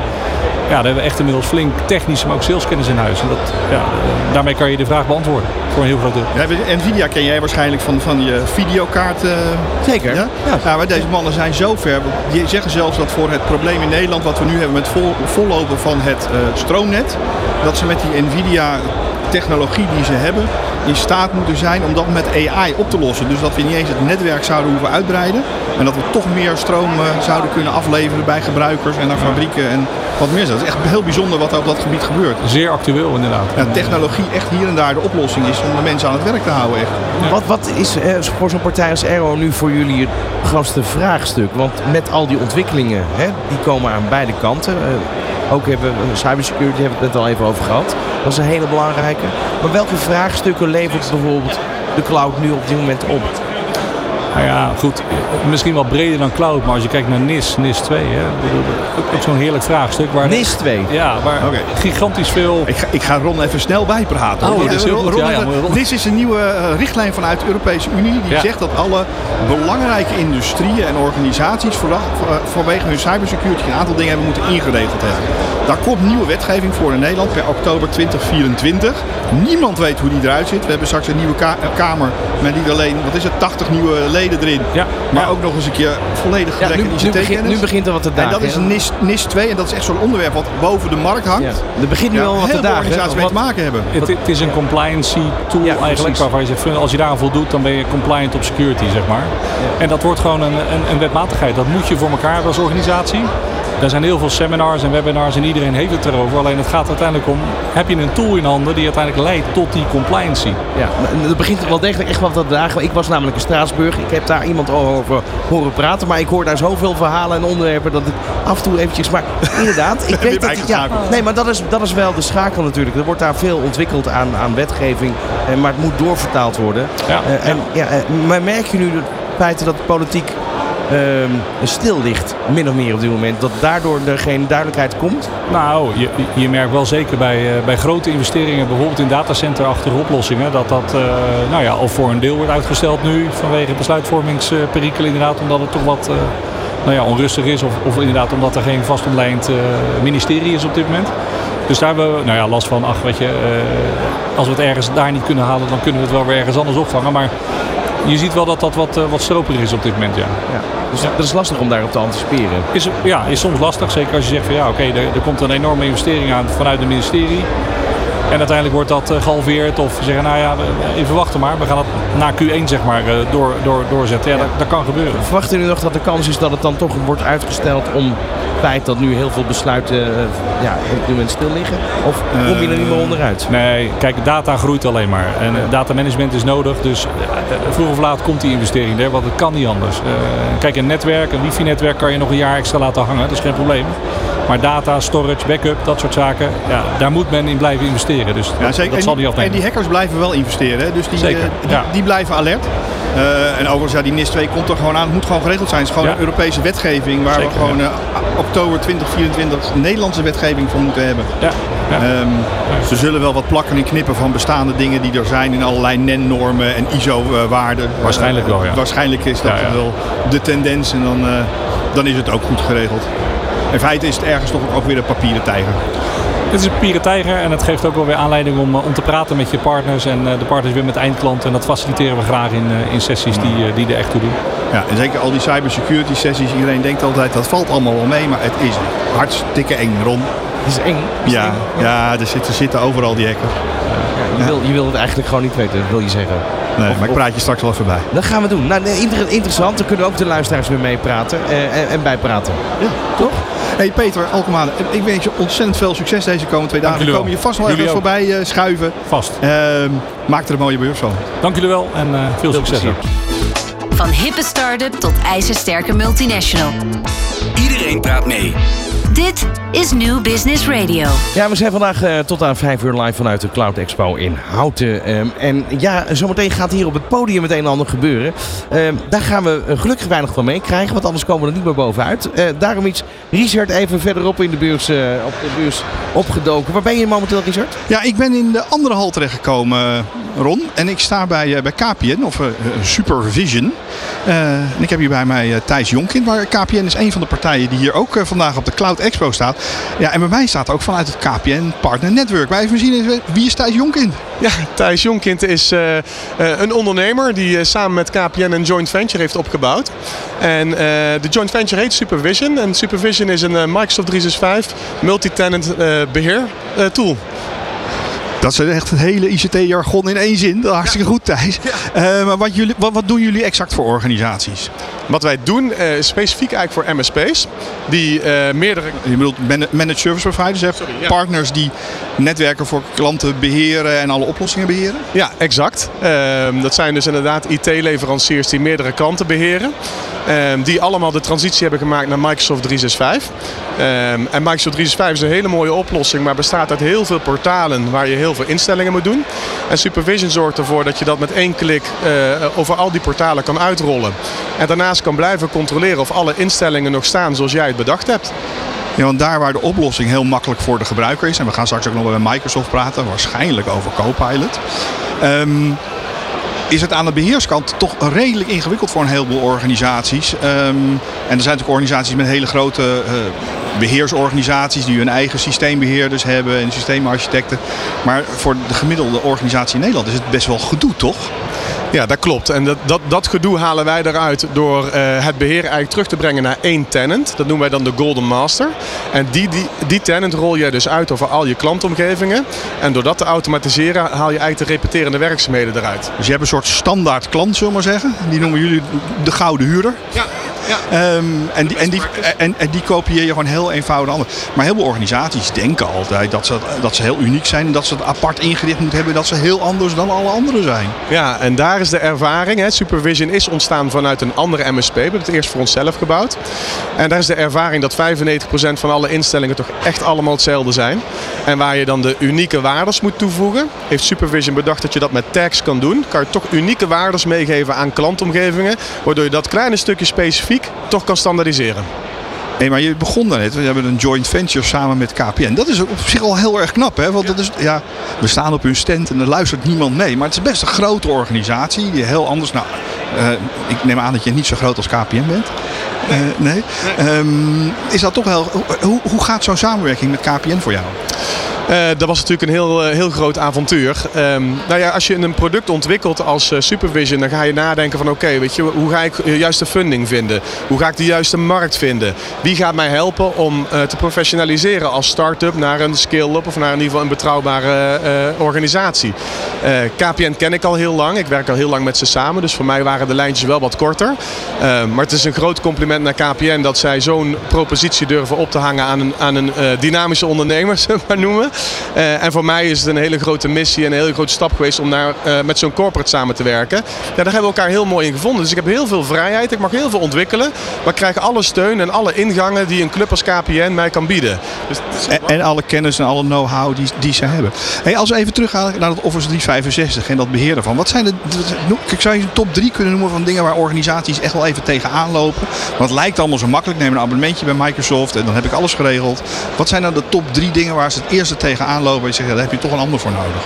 Ja, daar hebben we echt inmiddels flink technische, maar ook saleskennis in huis. En dat, ja, eh, daarmee kan je de vraag beantwoorden voor een heel groot deel. Ja, we- Nvidia ken jij waarschijnlijk van, van je videokaart. Zeker. Ja? Ja. Ja, maar deze mannen zijn zo ver. Die zeggen zelfs dat voor het probleem in Nederland wat we nu hebben met vol, vollopen van het eh, stroomnet, dat ze met die Nvidia technologie die ze hebben, in staat moeten zijn om dat met AI op te lossen. Dus dat we niet eens het netwerk zouden hoeven uitbreiden. En dat we toch meer stroom eh, zouden kunnen afleveren bij gebruikers en naar fabrieken en wat meer. Dat is echt heel bijzonder wat er op dat gebied gebeurt. Zeer actueel inderdaad. Ja, technologie echt hier en daar de oplossing is om de mensen aan het werk te houden. Echt. Wat, wat is eh, voor zo'n partij als Aero nu voor jullie het grootste vraagstuk? Want met al die ontwikkelingen, hè, die komen aan beide kanten. Eh, ook hebben we cybersecurity, hebben we het net al even over gehad. Dat is een hele belangrijke. Maar welke vraagstukken levert bijvoorbeeld de cloud nu op dit moment op? Nou ja, goed. Misschien wel breder dan cloud, maar als je kijkt naar NIS, NIS 2, hè, ook, ook zo'n heerlijk vraagstuk. Waar NIS 2. Ja, waar Oké. gigantisch veel Ik ga, ik ga Ron even snel bijpraten. Oh, dat is heel Ron- goed. Ron- Ja, ja, maar Ron- Dit is een nieuwe eh, richtlijn vanuit de Europese Unie. Die zegt dat alle belangrijke industrieën en organisaties voor, voor- vanwege hun cybersecurity een aantal dingen hebben moeten ingeregeld hebben. Daar komt nieuwe wetgeving voor in Nederland per oktober 2024. Niemand weet hoe die eruit zit. We hebben straks een nieuwe ka- kamer met niet alleen, wat is het, 80 nieuwe leden erin. Ja. Maar Ja. ook nog eens een keer volledig Ja, gedekt nu, in nu, begint, ICT-kennis. nu begint er wat te En dagen. dat is? NIS, NIS 2 en dat is echt zo'n onderwerp wat boven de markt hangt. Ja. Er begint nu Ja, al wat te dagen. organisaties mee Wat- te maken hebben. Het, het is een compliancy tool Ja, eigenlijk waarvan je zegt, als je daaraan voldoet, dan ben je compliant op security, zeg maar. En dat wordt gewoon een, een, een wetmatigheid. Dat moet je voor elkaar hebben als organisatie. Er zijn heel veel seminars en webinars en iedereen heeft het erover. Alleen het gaat uiteindelijk om, heb je een tool in handen die uiteindelijk leidt tot die compliancy. Ja, er begint wel degelijk echt wat te dagen. Ik was namelijk in Straatsburg. Ik heb daar iemand over horen praten. Maar ik hoor daar zoveel verhalen en onderwerpen dat ik af en toe eventjes... Maar inderdaad, ik weet dat... Ja, nee, maar dat is, dat is wel de schakel natuurlijk. Er wordt daar veel ontwikkeld aan, aan wetgeving. eh, Maar het moet doorvertaald worden. Ja. Eh, en, ja, eh, maar merk je nu de feiten dat de politiek stil ligt, min of meer op dit moment? Dat daardoor er geen duidelijkheid komt? Nou, je, je merkt wel zeker bij, eh, bij grote investeringen, bijvoorbeeld in datacenterachtige oplossingen, dat dat eh, nou ja, al voor een deel wordt uitgesteld nu vanwege besluitvormingsperikelen inderdaad, omdat het toch wat eh, nou ja, onrustig is of, of inderdaad omdat er geen vast omlijnd eh, ministerie is op dit moment. Dus daar hebben we nou ja, last van, ach weet je, als we het ergens daar niet kunnen halen, dan kunnen we het wel weer ergens anders opvangen. Maar je ziet wel dat dat wat, eh, wat stroperig is op dit moment, ja. Ja. Dus dat is lastig om daarop te anticiperen. Is, ja, is soms lastig. Zeker als je zegt van ja, oké, er, er komt een enorme investering aan vanuit het ministerie. En uiteindelijk wordt dat eh, gehalveerd of ze zeggen nou ja, even wachten maar. We gaan het na Q1 zeg maar eh, door, door, doorzetten. Ja, Dat, dat kan gebeuren. Verwachten jullie nog dat de kans is dat het dan toch wordt uitgesteld om feit dat nu heel veel besluiten eh, ja, op dit moment stil liggen? Of kom je er niet meer onderuit? Nee, kijk, data groeit alleen maar. En eh, datamanagement is nodig. Dus eh, eh, vroeg of laat komt die investering er, want het kan niet anders. Eh, kijk, een netwerk, een wifi-netwerk kan je nog een jaar extra laten hangen. Dat is geen probleem. Maar data, storage, backup, dat soort zaken, ja, daar moet men in blijven investeren. Dus Ja, dat, zeker. dat en, zal niet en afnemen. die hackers blijven wel investeren. Dus die, Zeker, eh, die, ja. die blijven alert. Eh, en overigens, ja, die NIS 2 komt er gewoon aan. Het moet gewoon geregeld zijn. Het is gewoon Ja. een Europese wetgeving waar Zeker, we gewoon eh, oktober 2024 Nederlandse wetgeving voor moeten hebben. Ja, ja. Ehm, Ze zullen wel wat plakken en knippen van bestaande dingen die er zijn in allerlei NEN-normen en ISO-waarden. Waarschijnlijk wel, ja. Waarschijnlijk is dat wel de tendens en dan, eh, dan is het ook goed geregeld. in feite is het ergens toch ook weer een papieren tijger. Het is een papieren tijger en het geeft ook wel weer aanleiding om, eh, om te praten met je partners en eh, de partners weer met eindklanten. En dat faciliteren we graag in, eh, in sessies die, die er echt toe doen. Ja, en zeker al die cybersecurity sessies. Iedereen denkt altijd dat valt allemaal wel mee, maar het is hartstikke eng, Ron. Het is eng. Is Ja, eng. ja er zitten, zitten overal die hekken. Ja, je, wil, je wil het eigenlijk gewoon niet weten, wil je zeggen. Nee, Of- maar ik praat je straks wel even bij. Dat gaan we doen. Nou, interessant. Dan kunnen ook de luisteraars weer meepraten eh, en, en bijpraten. Ja. Toch? Hey Peter Alkemade, ik wens je ontzettend veel succes deze komende twee dagen. We jullie wel. komen je vast nog Jullie even voorbij eh, schuiven. Vast. Ehm, maak er een mooie beurs van. Dank jullie wel en eh, veel succes. plezier. Van hippe start-up tot ijzersterke multinational. Iedereen praat mee. Dit is New Business Radio. Ja, we zijn vandaag eh, tot aan 5 uur live vanuit de Cloud Expo in Houten. Ehm, en ja, zometeen gaat hier op het podium het een en ander gebeuren. Ehm, daar gaan we eh, gelukkig weinig van meekrijgen, want anders komen we er niet meer bovenuit. Eh, daarom iets, Richard, even verderop in de beurs, eh, op de beurs opgedoken. Waar ben je momenteel, Richard? Ja, ik ben in de andere hal terechtgekomen, Ron. En ik sta bij, eh, bij KPN, of Supervision. Eh, en ik heb hier bij mij Thijs Jonkin. Waar KPN is een van de partijen die hier ook vandaag op de Cloud Expo staat. Ja, en bij mij staat ook vanuit het KPN Partner Network. Maar even zien, wie is Thijs Jonkin? Ja, Thijs Jonkind is eh, eh, een ondernemer die eh, samen met KPN een joint venture heeft opgebouwd. En de joint venture heet Supervision. En Supervision is een Microsoft 365 multi-tenant eh, beheer eh, tool. Dat is echt het hele ICT-jargon in één zin. Dat is hartstikke goed, Thijs. Eh, maar wat, jullie, wat, wat doen jullie exact voor organisaties? Wat wij doen eh, is specifiek eigenlijk voor MSP's die eh, meerdere Je bedoelt mana- managed service providers, hè? ja. partners die netwerken voor klanten beheren en alle oplossingen beheren? Ja, exact. Ehm, dat zijn dus inderdaad IT-leveranciers die meerdere klanten beheren. Ehm, die allemaal de transitie hebben gemaakt naar Microsoft 365. Ehm, en Microsoft 365 is een hele mooie oplossing, maar bestaat uit heel veel portalen waar je heel veel instellingen moet doen. En Supervision zorgt ervoor dat je dat met één klik eh, over al die portalen kan uitrollen. En daarnaast kan blijven controleren of alle instellingen nog staan zoals jij het bedacht hebt. Ja, want daar waar de oplossing heel makkelijk voor de gebruiker is, en we gaan straks ook nog bij Microsoft praten, waarschijnlijk over Copilot. ehm, is het aan de beheerskant toch redelijk ingewikkeld voor een heleboel organisaties. Ehm, en er zijn natuurlijk organisaties met hele grote eh, beheersorganisaties die hun eigen systeembeheerders hebben en systeemarchitecten. Maar voor de gemiddelde organisatie in Nederland is het best wel gedoe, toch? Ja, dat klopt. En dat, dat, dat gedoe halen wij eruit door eh, het beheer eigenlijk terug te brengen naar één tenant. Dat noemen wij dan de Golden Master. En die, die, die tenant rol je dus uit over al je klantomgevingen. En door dat te automatiseren haal je eigenlijk de repeterende werkzaamheden eruit. Dus je hebt een soort standaard klant, zullen we maar zeggen. Die noemen jullie de gouden huurder. Ja, ja. Ehm, en, die, en, die, en, en die kopieer je gewoon heel eenvoudig anders. Maar heel veel organisaties denken altijd dat ze, dat ze heel uniek zijn. En dat ze het apart ingericht moeten hebben. Dat ze heel anders dan alle anderen zijn. Ja, en daar is de ervaring. Hè. Supervision is ontstaan vanuit een andere MSP. We hebben het eerst voor onszelf gebouwd. En daar is de ervaring dat 95% van alle instellingen toch echt allemaal hetzelfde zijn. En waar je dan de unieke waardes moet toevoegen, heeft Supervision bedacht dat je dat met tags kan doen. Kan je toch unieke waardes meegeven aan klantomgevingen, waardoor je dat kleine stukje specifiek toch kan standaardiseren. Nee, maar je begon daarnet. We hebben een joint venture samen met KPN. Dat is op zich al heel erg knap. Hè? Want dat is, ja, we staan op hun stand en er luistert niemand mee. Maar het is best een grote organisatie. Die heel anders. Nou, eh, ik neem aan dat je niet zo groot als KPN bent. Eh, nee. Ehm, is dat toch wel. Hoe, hoe gaat zo'n samenwerking met KPN voor jou? Eh, dat was natuurlijk een heel, eh, heel groot avontuur. Ehm, nou ja, als je een product ontwikkelt als eh, Supervision, dan ga je nadenken van oké, weet je, hoe ga ik de juiste funding vinden? Hoe ga ik de juiste markt vinden? Wie gaat mij helpen om te professionaliseren als start-up naar een scale-up of naar in ieder geval een betrouwbare organisatie? KPN ken ik al heel lang. Ik werk al heel lang met ze samen, dus voor mij waren de lijntjes wel wat korter. Maar het is een groot compliment naar KPN dat zij zo'n propositie durven op te hangen aan een, aan een dynamische ondernemer, zullen we maar noemen. Eh, en voor mij is het een hele grote missie en een hele grote stap geweest om daar, eh, met zo'n corporate samen te werken. Ja, daar hebben we elkaar heel mooi in gevonden. Dus ik heb heel veel vrijheid, ik mag heel veel ontwikkelen. Maar ik krijg alle steun en alle ingangen die een club als KPN mij kan bieden. Dus En, alle kennis en alle know-how die, die ze hebben. Hey, als we even teruggaan naar het Office 365 en dat beheer ervan. Wat zijn de. Ik zou je een top 3 kunnen noemen van dingen waar organisaties echt wel even tegenaan lopen. Want het lijkt allemaal zo makkelijk. Neem een abonnementje bij Microsoft en dan heb ik alles geregeld. Wat zijn nou de top 3 dingen waar ze het eerste tegenaan lopen en je zegt, ja, daar heb je toch een ander voor nodig?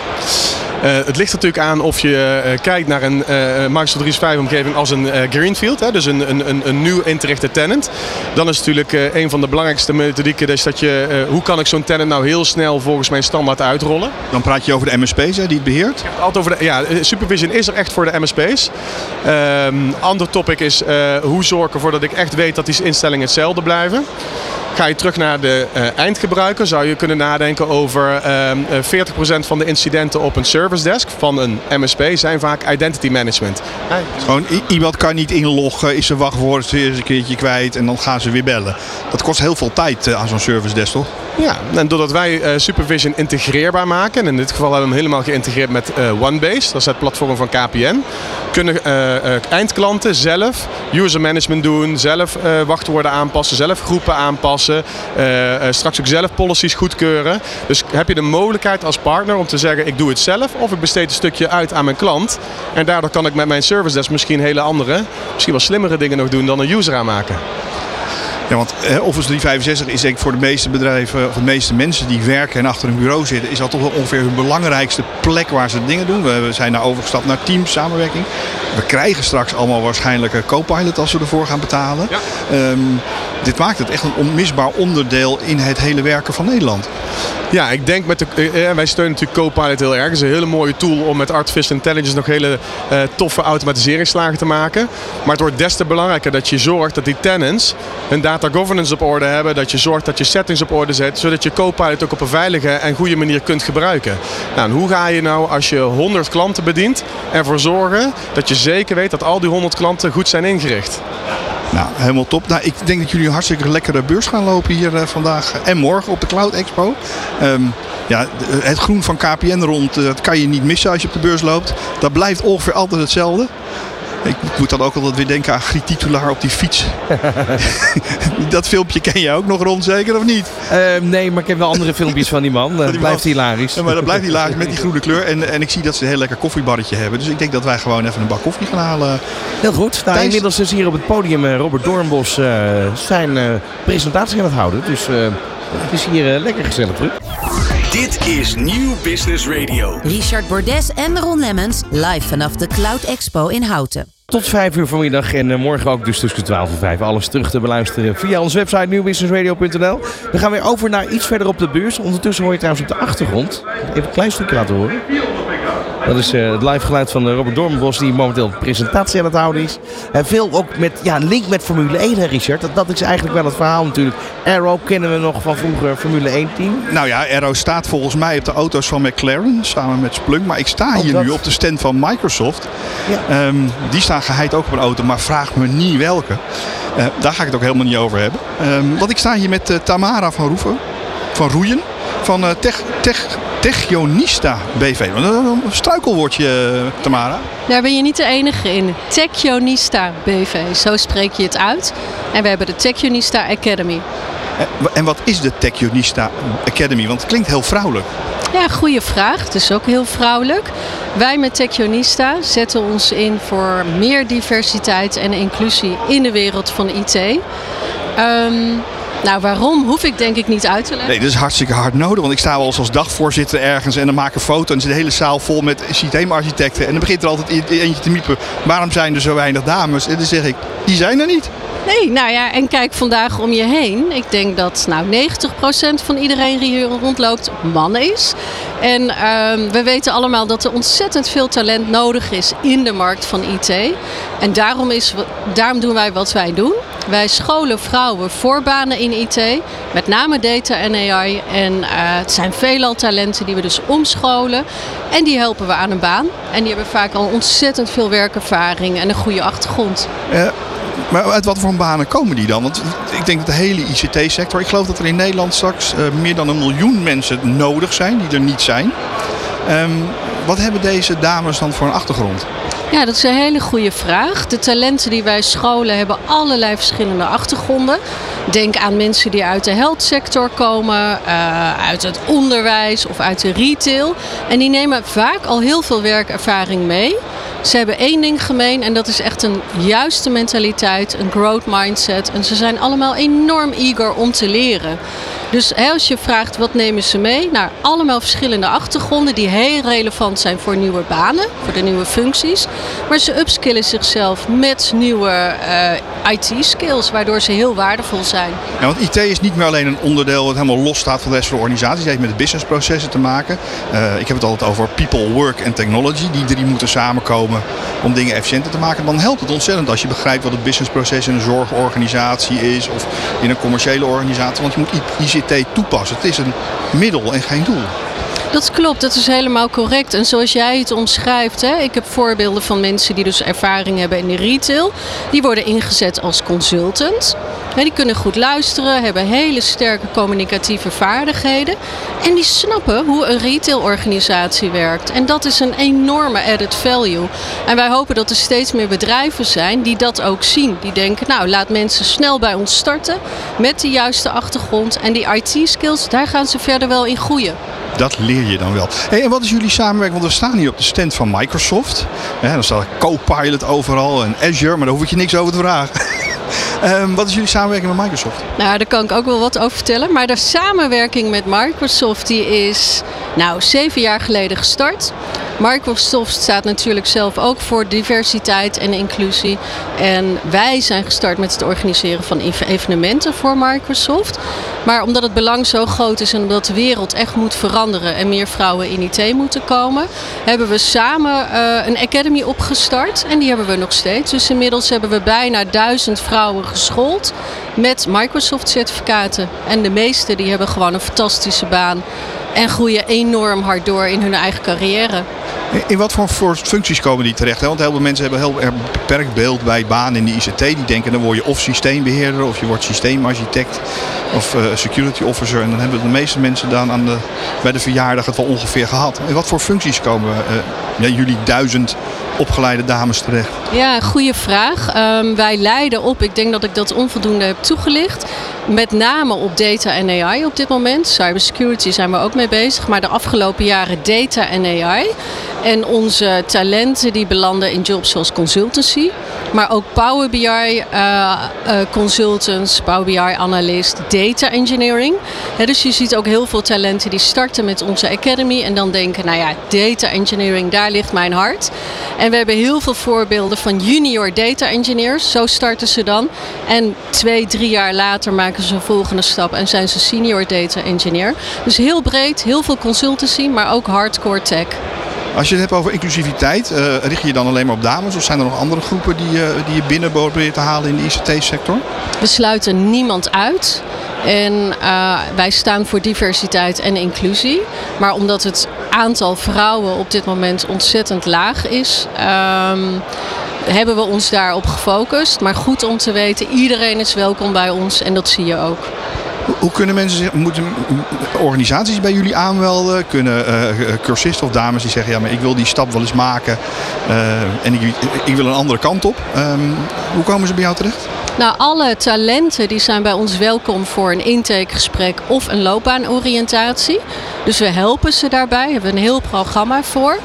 Uh, het ligt natuurlijk aan of je uh, kijkt naar een uh, Microsoft 365 omgeving als een greenfield, hè, dus een, een, een, nieuw ingerichte tenant. Dan is natuurlijk een van de belangrijkste methodieken dus dat je, hoe kan ik zo'n tenant nou heel snel volgens mijn standaard uitrollen. Dan praat je over de MSP's hè, die het beheert? Altijd over de, ja, supervision is er echt voor de MSP's. Um, ander topic is hoe zorg ik ervoor dat ik echt weet dat die instellingen hetzelfde blijven. Ga je terug naar de uh, eindgebruiker, zou je kunnen nadenken over uh, 40% van de incidenten op een service desk van een MSP zijn vaak identity management. Gewoon iemand kan niet inloggen, is zijn wachtwoord eens een keertje kwijt en dan gaan ze weer bellen. Dat kost heel veel tijd uh, aan zo'n service desk, toch? Ja, en doordat wij Supervision integreerbaar maken, en in dit geval hebben we hem helemaal geïntegreerd met OneBase, dat is het platform van KPN, kunnen eindklanten zelf user management doen, zelf wachtwoorden aanpassen, zelf groepen aanpassen, straks ook zelf policies goedkeuren. Dus heb je de mogelijkheid als partner om te zeggen ik doe het zelf of ik besteed een stukje uit aan mijn klant. En daardoor kan ik met mijn service desk misschien hele andere, misschien wel slimmere dingen nog doen dan een user aanmaken. Ja, want Office 365 is denk voor de meeste bedrijven, of de meeste mensen die werken en achter een bureau zitten, is dat toch wel ongeveer hun belangrijkste plek waar ze dingen doen. We zijn nou overgestapt naar Teams, samenwerking. We krijgen straks allemaal waarschijnlijk een co-pilot als we ervoor gaan betalen. Ja. Um, dit maakt het echt een onmisbaar onderdeel in het hele werken van Nederland. Ja, ik denk met de. Eh, wij steunen natuurlijk Copilot heel erg. Het is een hele mooie tool om met artificial intelligence nog hele uh, toffe automatiseringsslagen te maken. Maar het wordt des te belangrijker dat je zorgt dat die tenants hun data governance op orde hebben. Dat je zorgt dat je settings op orde zet. Zodat je Copilot ook op een veilige en goede manier kunt gebruiken. Nou, hoe ga je nou als je 100 klanten bedient ervoor zorgen dat je zeker weet dat al die 100 klanten goed zijn ingericht? Nou, helemaal top. Nou, ik denk dat jullie een hartstikke lekkere beurs gaan lopen hier uh, vandaag en morgen op de Cloud Expo. Um, ja, het groen van KPN rond, dat kan je niet missen als je op de beurs loopt. Dat blijft ongeveer altijd hetzelfde. Ik moet dan ook altijd weer denken aan Griet Titulaar op die fiets. dat filmpje ken je ook nog rond, zeker of niet? Uh, nee, maar ik heb wel andere filmpjes van die man. Dat blijft hilarisch. Ja, maar dat blijft hilarisch met die groene kleur. En, en ik zie dat ze een heel lekker koffiebarretje hebben. Dus ik denk dat wij gewoon even een bak koffie gaan halen. Heel goed. Nou, inmiddels is hier op het podium uh, Robert Doornbos uh, zijn presentatie aan het houden. Dus het is hier lekker gezellig terug. Dit is Nieuw Business Radio. Richard Bordes en Ron Lemmens live vanaf de Cloud Expo in Houten. Tot 5 uur vanmiddag en uh, morgen ook dus tussen 12 en 5. Alles terug te beluisteren via onze website nieuwbusinessradio.nl. We gaan weer over naar iets verder op de beurs. Ondertussen hoor je trouwens op de achtergrond. Even een klein stukje laten horen. Dat is uh, het live geluid van uh, Robert Dormenbos die momenteel de presentatie aan het houden is. En veel ook met ja, link met Formule 1 hè Richard. Dat, dat is eigenlijk wel het verhaal natuurlijk. Arrow kennen we nog van vroeger Formule 1 team. Nou ja, Arrow staat volgens mij op de auto's van McLaren samen met Splunk. Maar ik sta hier nu op de stand van Microsoft. Ja. Um, die staan geheid ook op een auto, maar vraag me niet welke. Uh, daar ga ik het ook helemaal niet over hebben. Um, want ik sta hier met Tamara van Roeven, van Roeien, van Tech, Tech Techionista BV. Een struikelwoordje, Tamara. Daar ben je niet de enige in. Techionista BV, zo spreek je het uit. En we hebben de Techionista Academy. En wat is de Techionista Academy? Want het klinkt heel vrouwelijk. Ja, goede vraag. Het is ook heel vrouwelijk. Wij met Techionista zetten ons in voor meer diversiteit en inclusie in de wereld van IT. Um, nou, waarom hoef ik denk ik niet uit te leggen. Nee, dat is hartstikke hard nodig. Want ik sta wel eens als dagvoorzitter ergens en dan maak ik een foto en zit de hele zaal vol met systeemarchitecten. En dan begint er altijd eentje te miepen. Waarom zijn er zo weinig dames? En dan zeg ik, die zijn er niet. Nee, nou ja, en kijk vandaag om je heen. Ik denk dat nou 90% van iedereen die hier rondloopt man is. En uh, we weten allemaal dat er ontzettend veel talent nodig is in de markt van IT. En daarom, is, daarom doen wij wat wij doen. Wij scholen vrouwen voor banen in IT, met name data en AI. En uh, het zijn veelal talenten die we dus omscholen. En die helpen we aan een baan. En die hebben vaak al ontzettend veel werkervaring en een goede achtergrond. Maar uit wat voor banen komen die dan? Want ik denk dat de hele ICT-sector, ik geloof dat er in Nederland straks uh, meer dan een miljoen mensen nodig zijn die er niet zijn. Um, wat hebben deze dames dan voor een achtergrond? Ja, dat is een hele goede vraag. De talenten die wij scholen hebben allerlei verschillende achtergronden. Denk aan mensen die uit de health sector komen, uh, uit het onderwijs of uit de retail. En die nemen vaak al heel veel werkervaring mee. Ze hebben één ding gemeen en dat is echt een juiste mentaliteit, een growth mindset. En ze zijn allemaal enorm eager om te leren. Dus als je vraagt wat nemen ze mee? Nou, allemaal verschillende achtergronden die heel relevant zijn voor nieuwe banen, voor de nieuwe functies. Maar ze upskillen zichzelf met nieuwe eh, IT-skills, waardoor ze heel waardevol zijn. Ja, want IT is niet meer alleen een onderdeel dat helemaal los staat van de rest van de organisatie. Het heeft met de businessprocessen te maken. Uh, ik heb het altijd over people, work en technology. Die drie moeten samenkomen om dingen efficiënter te maken. Dan helpt het ontzettend als je begrijpt wat het businessproces in een zorgorganisatie is of in een commerciële organisatie. Want je moet ICT toepassen. Het is een middel en geen doel. Dat klopt, dat is helemaal correct. En zoals jij het omschrijft, hè, ik heb voorbeelden van mensen die dus ervaring hebben in de retail. Die worden ingezet als consultant. die kunnen goed luisteren, hebben hele sterke communicatieve vaardigheden. En die snappen hoe een retailorganisatie werkt. En dat is een enorme added value. En wij hopen dat er steeds meer bedrijven zijn die dat ook zien. Die denken, nou laat mensen snel bij ons starten met de juiste achtergrond. En die IT-skills, daar gaan ze verder wel in groeien dat leer je dan wel. En wat is jullie samenwerking? Want we staan hier op de stand van Microsoft. Ja, dan staat Copilot overal en Azure, maar daar hoef je niks over te vragen. Um, wat is jullie samenwerking met Microsoft? Nou, daar kan ik ook wel wat over vertellen. Maar de samenwerking met Microsoft die is nou, zeven jaar geleden gestart. Microsoft staat natuurlijk zelf ook voor diversiteit en inclusie. En wij zijn gestart met het organiseren van evenementen voor Microsoft. Maar omdat het belang zo groot is en omdat de wereld echt moet veranderen en meer vrouwen in IT moeten komen, hebben we samen uh, een academy opgestart. En die hebben we nog steeds. Dus inmiddels hebben we bijna duizend vrouwen geschoold met Microsoft certificaten. En de meeste die hebben gewoon een fantastische baan en groeien enorm hard door in hun eigen carrière. In wat voor functies komen die terecht? Want heel veel mensen hebben heel beperkt beeld bij banen in de ICT. Die denken dan word je of systeembeheerder of je wordt systeemarchitect of uh, security officer. En dan hebben de meeste mensen dan aan de, bij de verjaardag het wel ongeveer gehad. In wat voor functies komen uh, jullie duizend opgeleide dames terecht? Ja, goede vraag. Um, wij leiden op, ik denk dat ik dat onvoldoende heb toegelicht. Met name op data en AI op dit moment. Cybersecurity zijn we ook mee bezig. Maar de afgelopen jaren data en AI. En onze talenten die belanden in jobs zoals consultancy. Maar ook Power BI uh, uh, consultants, Power BI analyst, data engineering. dus je ziet ook heel veel talenten die starten met onze academy. En dan denken, nou ja, data engineering, daar ligt mijn hart. En we hebben heel veel voorbeelden van junior data engineers. Zo starten ze dan. En twee, drie jaar later maken ze een volgende stap en zijn ze senior data engineer. Dus heel breed, heel veel consultancy, maar ook hardcore tech. Als je het hebt over inclusiviteit, uh, richt je je dan alleen maar op dames of zijn er nog andere groepen die, uh, die je binnen probeert te halen in de ICT-sector? We sluiten niemand uit. En uh, wij staan voor diversiteit en inclusie. Maar omdat het aantal vrouwen op dit moment ontzettend laag is, um, hebben we ons daarop gefocust. Maar goed om te weten, iedereen is welkom bij ons en dat zie je ook. Hoe kunnen mensen moeten organisaties bij jullie aanmelden? Kunnen uh, cursisten of dames die zeggen, ja, maar ik wil die stap wel eens maken uh, en ik, ik, wil een andere kant op. Um, hoe komen ze bij jou terecht? Nou, alle talenten die zijn bij ons welkom voor een intakegesprek of een loopbaanoriëntatie. Dus we helpen ze daarbij, hebben een heel programma voor.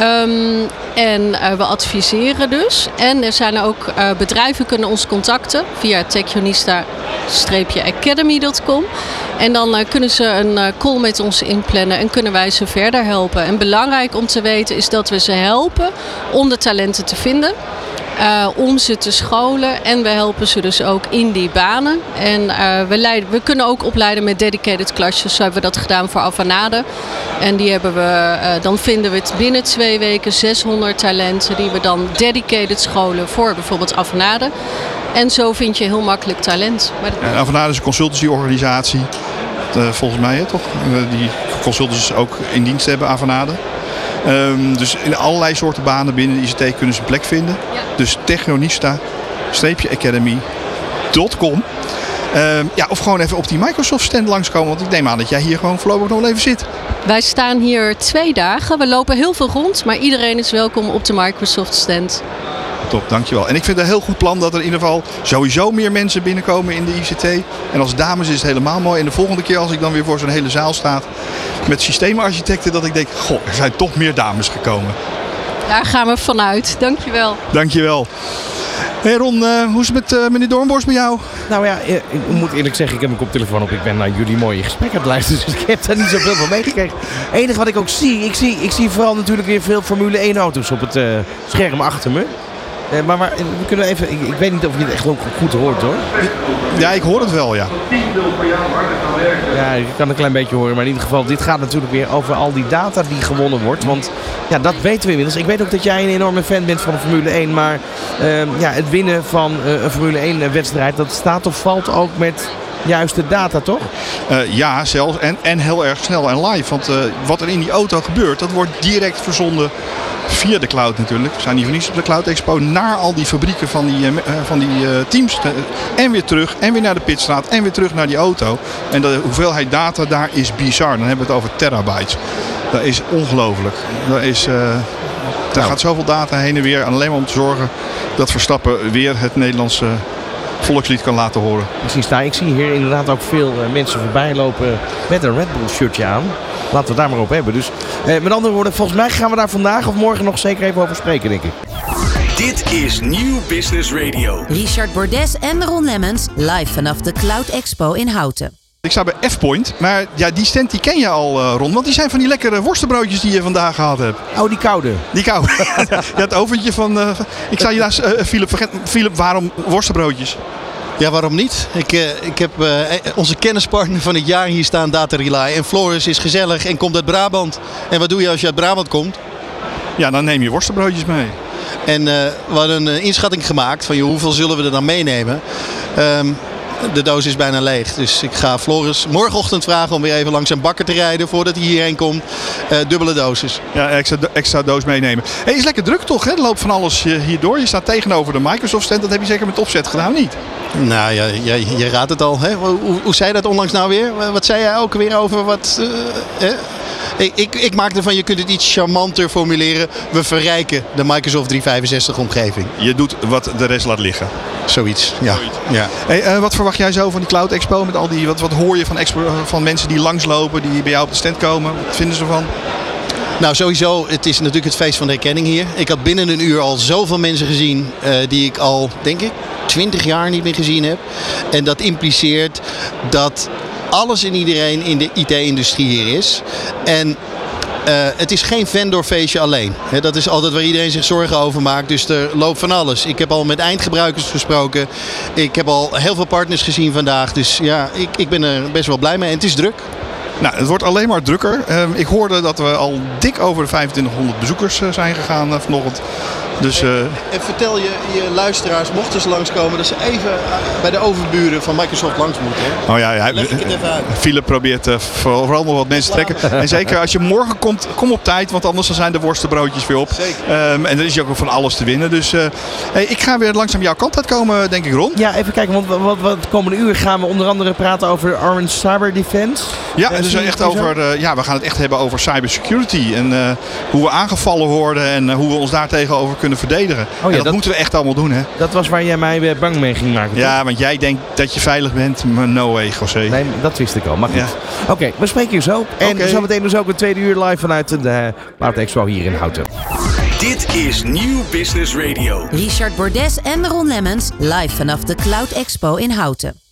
Um, en uh, we adviseren dus. En er zijn ook uh, bedrijven kunnen ons contacten via techionista-academy.com. En dan uh, kunnen ze een call met ons inplannen en kunnen wij ze verder helpen. En belangrijk om te weten is dat we ze helpen om de talenten te vinden. Uh, om ze te scholen. En we helpen ze dus ook in die banen. En uh, we, leiden, we kunnen ook opleiden met dedicated klasjes. Zo hebben we dat gedaan voor Avanade. En die hebben we, uh, dan vinden we het binnen twee weken 600 talenten die we dan dedicated scholen voor bijvoorbeeld Avanade. En zo vind je heel makkelijk talent. Maar Avanade is een consultancyorganisatie. volgens mij toch? die consultants ook in dienst hebben, Avanade. Um, dus in allerlei soorten banen binnen de ICT kunnen ze een plek vinden. Ja. Dus technonista-academy.com. Um, ja, of gewoon even op die Microsoft stand langskomen. Want ik neem aan dat jij hier gewoon voorlopig nog wel even zit. Wij staan hier twee dagen. We lopen heel veel rond. Maar iedereen is welkom op de Microsoft stand. Top, dankjewel. En ik vind het een heel goed plan dat er in ieder geval sowieso meer mensen binnenkomen in de ICT. En als dames is het helemaal mooi. En de volgende keer als ik dan weer voor zo'n hele zaal sta met systeemarchitecten, dat ik denk, goh, er zijn toch meer dames gekomen. Daar gaan we vanuit. Dankjewel. Dankjewel. Hey Ron, eh, hoe is het met eh, meneer Doornbos bij jou? Nou ja, eh, ik moet eerlijk zeggen, ik heb mijn koptelefoon op. Ik ben naar jullie mooie gesprek aan het luisteren, dus ik heb daar niet zoveel van meegekregen. Het enige wat ik ook zie, ik zie, ik zie vooral natuurlijk weer veel Formule 1 auto's op het eh, scherm achter me. Eh, maar, maar eh, we kunnen even, ik, ik weet niet of je het echt ook goed hoort hoor. Ja, ik hoor het wel, ja. Ja, ik kan een klein beetje horen, maar in ieder geval, dit gaat natuurlijk weer over al die data die gewonnen wordt. Want ja, dat weten we inmiddels. Ik weet ook dat jij een enorme fan bent van de Formule 1, maar ehm, ja, het winnen van eh, een Formule 1 wedstrijd, dat staat of valt ook met juiste data, toch? Eh, ja, zelfs. En, en heel erg snel en live. Want eh, wat er in die auto gebeurt, dat wordt direct verzonden via de cloud natuurlijk. We zijn hier voor niets op de Cloud Expo. Naar al die fabrieken van die, eh, van die teams. En weer terug. En weer naar de pitstraat. En weer terug naar die auto. En de hoeveelheid data daar is bizar. Dan hebben we het over terabytes. Dat is ongelooflijk. Dat is... eh er gaat zoveel data heen en weer. Alleen maar om te zorgen dat Verstappen weer het Nederlandse volkslied kan laten horen. Misschien sta ik zie hier inderdaad ook veel eh, mensen voorbij lopen met een Red Bull shirtje aan. Laten we het daar maar op hebben. Dus eh, met andere woorden, volgens mij gaan we daar vandaag of morgen nog zeker even over spreken, denk ik. Dit is Nieuw Business Radio. Richard Bordes en Ron Lemmens live vanaf de Cloud Expo in Houten. Ik sta bij F-Point, maar ja, die stand die ken je al, eh, Ron. Want die zijn van die lekkere worstenbroodjes die je vandaag gehad hebt. Oh, die koude. Die kou. ja, het oventje van... eh, ik zei je daar, eh, Philip, vergeet- Philip, waarom worstenbroodjes? Ja, waarom niet? Ik, eh, ik heb eh, onze kennispartner van het jaar hier staan, Data Relay. En Floris is gezellig en komt uit Brabant. En wat doe je als je uit Brabant komt? Ja, dan neem je worstenbroodjes mee. En eh, we hadden een inschatting gemaakt van joh, hoeveel zullen we er dan meenemen. Ehm, de doos is bijna leeg. Dus ik ga Floris morgenochtend vragen om weer even langs zijn bakker te rijden voordat hij hierheen komt. Eh, dubbele dosis. Ja, extra, extra doos meenemen. hey, is lekker druk toch, hè? Er loopt van alles eh, hierdoor. Je staat tegenover de Microsoft stand. Dat heb je zeker met opzet gedaan, niet? Nou ja, je, je raadt het al. Hè? Hoe, hoe, hoe zei je dat onlangs nou weer? Wat zei jij ook weer over wat... eh? Ik, ik, ik maak ervan, je kunt het iets charmanter formuleren. We verrijken de Microsoft 365 omgeving. Je doet wat de rest laat liggen. Zoiets, ja. ja. Hey, eh, wat verwacht jij zo van die Cloud Expo? Met al die, wat, wat hoor je van, expo, van mensen die langslopen, die bij jou op de stand komen? Wat vinden ze ervan? Nou, sowieso, het is natuurlijk het feest van de herkenning hier. Ik had binnen een uur al zoveel mensen gezien eh, die ik al, denk ik, 20 jaar niet meer gezien heb. En dat impliceert dat alles en iedereen in de IT-industrie hier is. En eh, het is geen vendorfeestje alleen. Dat is altijd waar iedereen zich zorgen over maakt. Dus er loopt van alles. Ik heb al met eindgebruikers gesproken. Ik heb al heel veel partners gezien vandaag. Dus ja, ik, ik ben er best wel blij mee. En het is druk. Nou, het wordt alleen maar drukker. Ehm, ik hoorde dat we al dik over de 2500 bezoekers eh, zijn gegaan eh, vanochtend. Dus eh, En vertel je, je luisteraars, mochten ze langskomen, dat ze even eh, bij de overburen van Microsoft langs moeten. Hè? Oh ja, ja Leg ik het even uit. Philip probeert eh, vooral nog wat mensen te trekken. En zeker als je morgen komt, kom op tijd, want anders zijn de worstenbroodjes weer op. Ehm, en er is ook van alles te winnen. Dus eh, hey, ik ga weer langzaam jouw kant uitkomen, denk ik, Ron. Ja, even kijken, want wat, wat, wat de komende uur gaan we onder andere praten over Orange Cyber Defense. Ja, Eh, dus echt over, eh, ja, we gaan het echt hebben over cybersecurity. En eh, hoe we aangevallen worden en eh, hoe we ons daar tegenover kunnen verdedigen. ja, en dat, dat- moeten we echt allemaal doen, hè? Dat was waar jij mij weer bang mee ging maken. Ja, want jij denkt dat je veilig bent, maar no way, José. Nee, dat wist ik al. Maar goed. Ja. Oké, we spreken je zo. En zometeen dus ook een tweede uur live vanuit de Cloud Expo hier in Houten. Dit is Nieuw Business Radio. Richard Bordes en Ron Lemmens live vanaf de Cloud Expo in Houten.